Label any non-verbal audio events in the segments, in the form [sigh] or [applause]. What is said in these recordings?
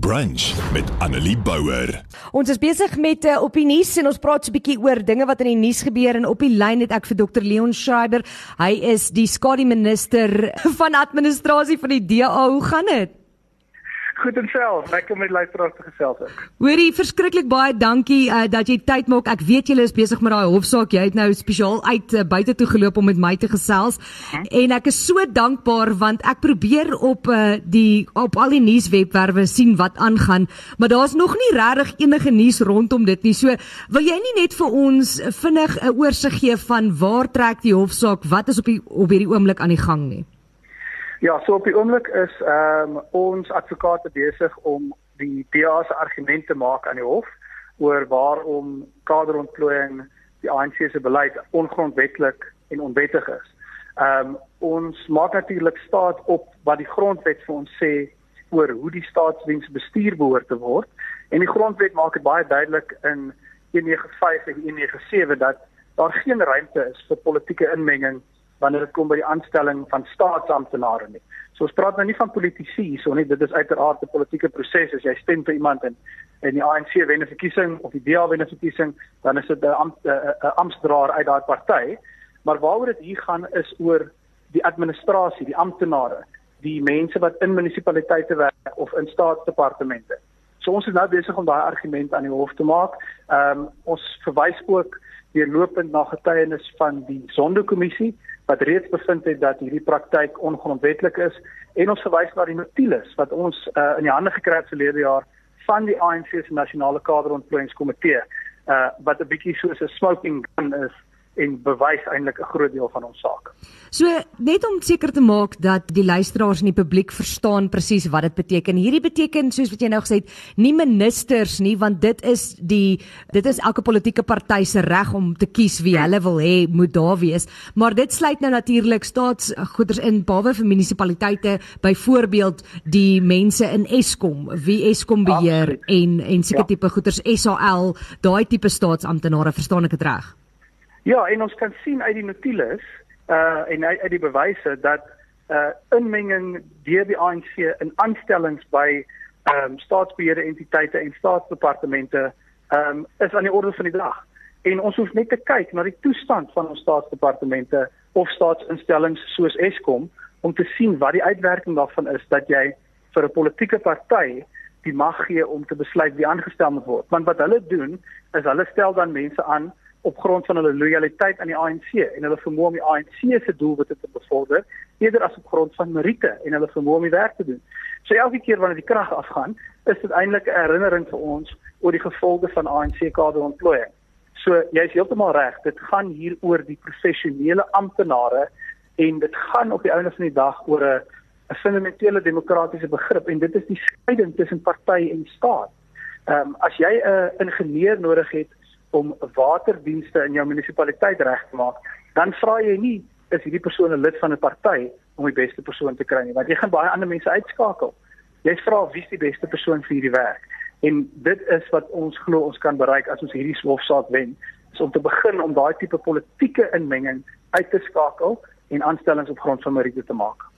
Brunch met Annelie Bouwer. Ons is besig met uh, op die nuus en ons praat so 'n bietjie oor dinge wat in die nuus gebeur en op die lyn het ek vir Dr Leon Schreiber. Hy is die skadu minister [laughs] van administrasie van die DA. Hoe gaan dit? Goed en self, lekker met luisteraars te gesels ook. Hoorie, verskriklik baie dankie uh, dat jy tyd maak. Ek weet julle is besig met daai hofsaak. Jy het nou spesiaal uit uh, buite toe geloop om met my te gesels. Hm? En ek is so dankbaar want ek probeer op uh, die op al die nuuswebwerwe sien wat aangaan, maar daar's nog nie regtig enige nuus rondom dit nie. So, wil jy nie net vir ons vinnig 'n oorsig gee van waar trek die hofsaak? Wat is op die op hierdie oomblik aan die gang nie? Ja, so op die oomblik is ehm um, ons advokate besig om die DA se argumente te maak aan die hof oor waarom kaderontplooiing die ANC se beleid ongrondwettig en onwettig is. Ehm um, ons maak natuurlik staat op wat die grondwet vir ons sê oor hoe die staatsdiens bestuur behoort te word en die grondwet maak dit baie duidelik in 195 en 197 dat daar geen ruimte is vir politieke inmenging wanneer dit kom by die aanstelling van staatsamptenare nie. So ons praat nou nie van politici so nie, dit is uiteraard 'n politieke proses as jy stem vir iemand en en die ANC wen 'n verkiesing of die DA wen 'n verkiesing, dan is dit 'n ampt, amptdraer uit daai party. Maar waaroor dit hier gaan is oor die administrasie, die amptenare, die mense wat in munisipaliteite werk of in staatsdepartemente. So ons is nou besig om daai argument aan die hof te maak. Ehm um, ons verwys ook deurlopend na getuienis van die Sonderkommissie wat reeds bevind het dat hierdie praktyk ongrondwettig is en ons verwys na die notules wat ons uh, in die hande gekry het verlede jaar van die ANC se nasionale kaderontplooiingskomitee uh, wat 'n bietjie soos 'n smoking gun is en bewys eintlik 'n groot deel van ons saak. So net om seker te maak dat die luisteraars en die publiek verstaan presies wat dit beteken. Hierdie beteken soos wat jy nou gesê het, nie ministers nie want dit is die dit is elke politieke party se reg om te kies wie hulle wil hê moet daar wees, maar dit sluit nou natuurlik staatsgoeders in behalwe vir munisipaliteite, byvoorbeeld die mense in Eskom, wie Eskom beheer Absoluut. en en seker ja. tipe goeders SAL, daai tipe staatsamptenare, verstaan ek dit reg? Ja, en ons kan sien uit die notules uh en uit, uit die bewyse dat uh inmenging deur die ANC in aanstellings by ehm um, staatsbeheerde entiteite en staatsdepartemente ehm um, is aan die orde van die dag. En ons hoef net te kyk na die toestand van ons staatsdepartemente of staatsinstellings soos Eskom om te sien wat die uitwerking daarvan is dat jy vir 'n politieke party die mag gee om te besluit wie aangestel moet word. Want wat hulle doen is hulle stel dan mense aan op grond van hulle lojaliteit aan die ANC en hulle vermoë om die ANC se doelwitte te bevorder eerder as op grond van meriete en hulle vermoë om die werk te doen. So elke keer wanneer die krag afgaan, is dit eintlik 'n herinnering vir ons oor die gevolge van ANC kaderontplooiing. So jy's heeltemal reg, dit gaan hier oor die professionele amptenare en dit gaan op die einde van die dag oor 'n 'n fundamentele demokratiese begrip en dit is die skeiding tussen party en staat. Ehm um, as jy 'n ingenieur nodig het om waterdienste in jou munisipaliteit reg te maak, dan vra jy nie is hierdie persoon 'n lid van 'n party om die beste persoon te kry nie, want jy gaan baie ander mense uitskakel. Jy vra wie is die beste persoon vir hierdie werk? En dit is wat ons glo ons kan bereik as ons hierdie hofsaak wen, is om te begin om daai tipe politieke inmenging uit te skakel en aanstellings op grond van meriete te maak.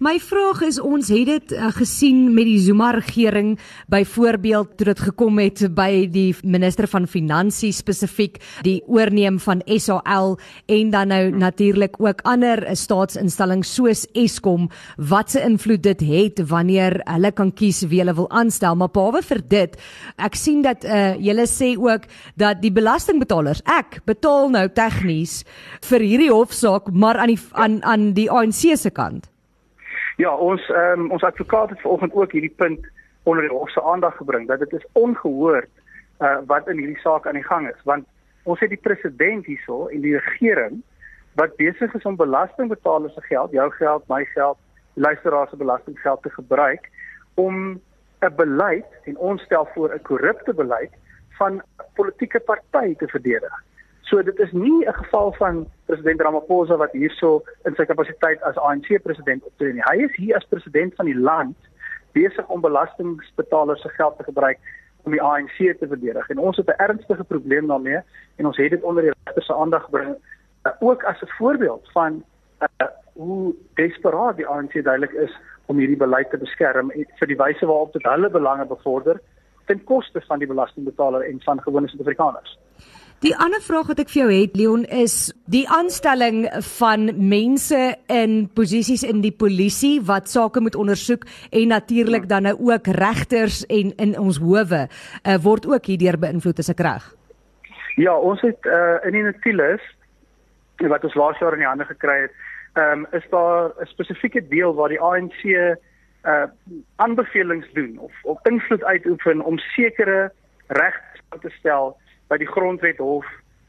My vraag is ons het dit uh, gesien met die Zuma regering byvoorbeeld toe dit gekom het by die minister van finansies spesifiek die oorneem van SAL en dan nou natuurlik ook ander uh, staatsinstellings soos Eskom. Wat se invloed dit het wanneer hulle kan kies wie hulle wil aanstel. Maar behalwe vir dit ek sien dat uh, julle sê ook dat die belastingbetalers ek betaal nou tegnies vir hierdie hofsaak maar aan die aan aan die ANC se kant Ja, ons ehm um, ons advokaat het vanoggend ook hierdie punt onder die hof se aandag gebring dat dit is ongehoord uh wat in hierdie saak aan die gang is want ons het die president hierso en die regering wat besig is om belastingbetalers se geld, jou geld, my geld, luisteraars se belastinggeld te gebruik om 'n beleid en ons stel voor 'n korrupte beleid van politieke party te verdedig. So dit is nie 'n geval van president Ramaphosa wat hierso in sy kapasiteit as ANC president optree nie. Hy is hier as president van die land besig om belastingbetalers se geld te gebruik om die ANC te verdedig. En ons het 'n ernstige probleem daarmee en ons het dit onder die regter se aandag gebring uh, ook as 'n voorbeeld van uh, hoe desperaat die ANC duidelik is om hierdie beleid te beskerm en vir die wyse waarop dit hulle belange bevorder ten koste van die belastingbetaler en van gewone Suid-Afrikaners. Die ander vraag wat ek vir jou het Leon is die aanstelling van mense in posisies in die polisie wat sake moet ondersoek en natuurlik dan nou ook regters en in ons howe uh, word ook hierdeur beïnvloed as ek reg. Ja, ons het uh, in die Natilis wat ons laas jaar in die hande gekry het, ehm um, is daar 'n spesifieke deel waar die ANC uh aanbevelings doen of of invloed uitoefen om sekere regte te stel by die grondwethof,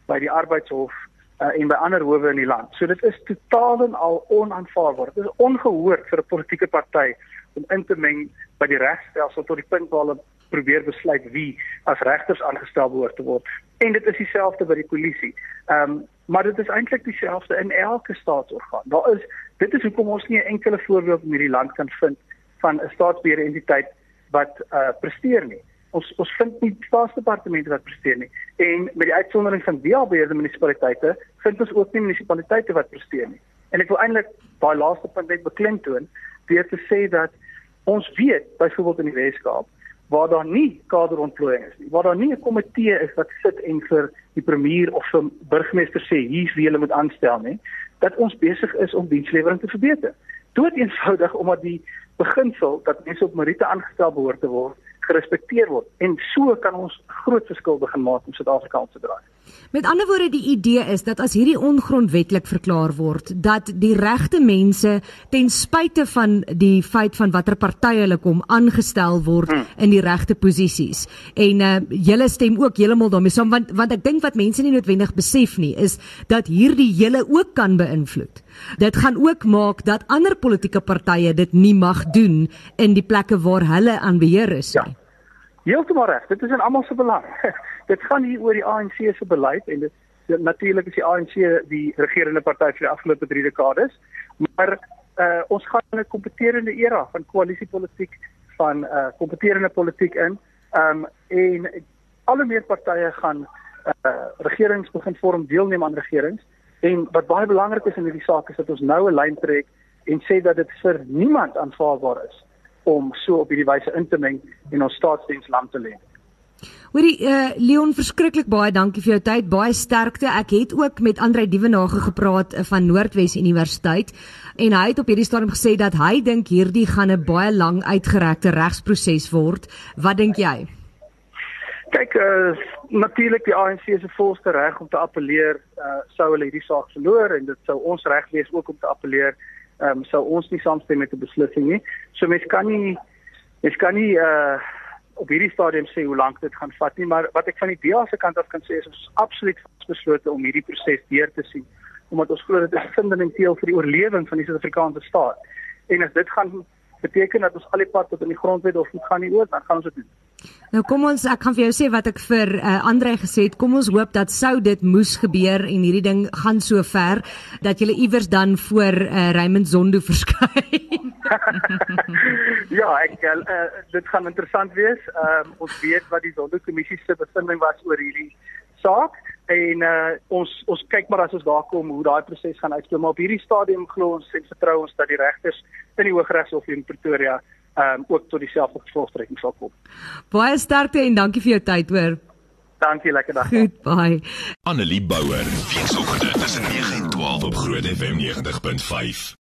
by die arbeidshof uh, en by ander howe in die land. So dit is totaal en al onaanvaarbaar. Dit is ongehoord vir 'n politieke party om in te meng by die regstelsel tot die punt waar hulle probeer besluit wie as regters aangestel behoort te word. En dit is dieselfde by die polisie. Um, maar dit is eintlik dieselfde in elke staatsorgaan. Daar is dit is hoekom ons nie 'n enkele voorbeeld in hierdie land kan vind van 'n staatsbeheerde entiteit wat uh presteer nie ons ons vind nie staatsdepartemente wat presteer nie. En met die uitsondering van DA-beheerde munisipaliteite vind ons ook nie munisipaliteite wat presteer nie. En ek wil eintlik daai laaste punt net beklemtoon deur te sê dat ons weet byvoorbeeld in die Weskaap waar daar nie kaderontplooiing is nie waar daar nie 'n komitee is wat sit en vir die premier of vir burgemeester sê hier's wie hulle moet aanstel nie dat ons besig is om dienslewering te verbeter. Dood eenvoudig omdat die beginsel dat mense op meriete aangestel behoort te word gerespekteer word en so kan ons groot verskil begin maak om Suid-Afrika te draai. Met ander woorde die idee is dat as hierdie ongrondwetlik verklaar word dat die regte mense ten spyte van die feit van watter party hulle kom aangestel word hmm. in die regte posisies en uh, julle stem ook heeltemal daarmee saam want want ek dink wat mense nie noodwendig besef nie is dat hierdie hele ook kan beïnvloed. Dit gaan ook maak dat ander politieke partye dit nie mag doen in die plekke waar hulle aan beheer is nie. Ja. Heeltemal reg. Dit is in almal se belang. [laughs] dit gaan hier oor die ANC se beleid en dit natuurlik is die ANC die regerende party vir die afgelope 3 dekades, maar uh, ons gaan in 'n kompeterende era van koalisiepolitiek van uh, kompeterende politiek in. Um, en alle meer partye gaan uh, regerings begin vorm, deelneem aan regerings en wat baie belangrik is in hierdie saak is dat ons nou 'n lyn trek en sê dat dit vir niemand aanvaarbaar is om so op hierdie wyse in te meng en ons staatsdiens land te lê. Hoorie uh, Leon verskriklik baie dankie vir jou tyd, baie sterkte. Ek het ook met Andrei Dievenage gepraat uh, van Noordwes Universiteit en hy het op hierdie stadium gesê dat hy dink hierdie gaan 'n baie lang uitgerekte regsproses word. Wat dink jy? Kyk, uh, natuurlik die ANC se volste reg om te appeleer, uh, sou hulle hierdie saak verloor en dit sou ons reg wees ook om te appeleer ehm um, sou ons nie saamstem met 'n beslissing nie. So mens kan nie mens kan nie uh op hierdie stadium sê hoe lank dit gaan vat nie, maar wat ek van die DA se kant af kan sê is ons is absoluut beslote om hierdie proses deur te sien omdat ons glo dit is fundamenteel vir die oorlewing van die Suid-Afrikaanse staat. En as dit gaan beteken dat ons al die pad tot in die grondwet of moet gaan nie oor, dan gaan ons dit doen. Nou kom ons ek kan vir jou sê wat ek vir uh, Andre gesê het, kom ons hoop dat sou dit moes gebeur en hierdie ding gaan so ver dat jy iewers dan voor uh, Raymond Zondo [laughs] verskyn. [laughs] ja, ek uh, dit gaan interessant wees. Um, ons weet wat die Zondo kommissie se bevinding was oor hierdie saak en uh, ons ons kyk maar as ons daar kom hoe daai proses gaan uitspeel maar op hierdie stadium glo ons en vertrou ons dat die regters in die Hooggeregshof in Pretoria um, ook tot dieselfde gevolgtrekking sal kom. Baie sterkte en dankie vir jou tyd hoor. Dankie, lekker dag. Goed, bye. Annelie Bouwer, weekoggend tussen 9 en 12 op Groot FM 90.5.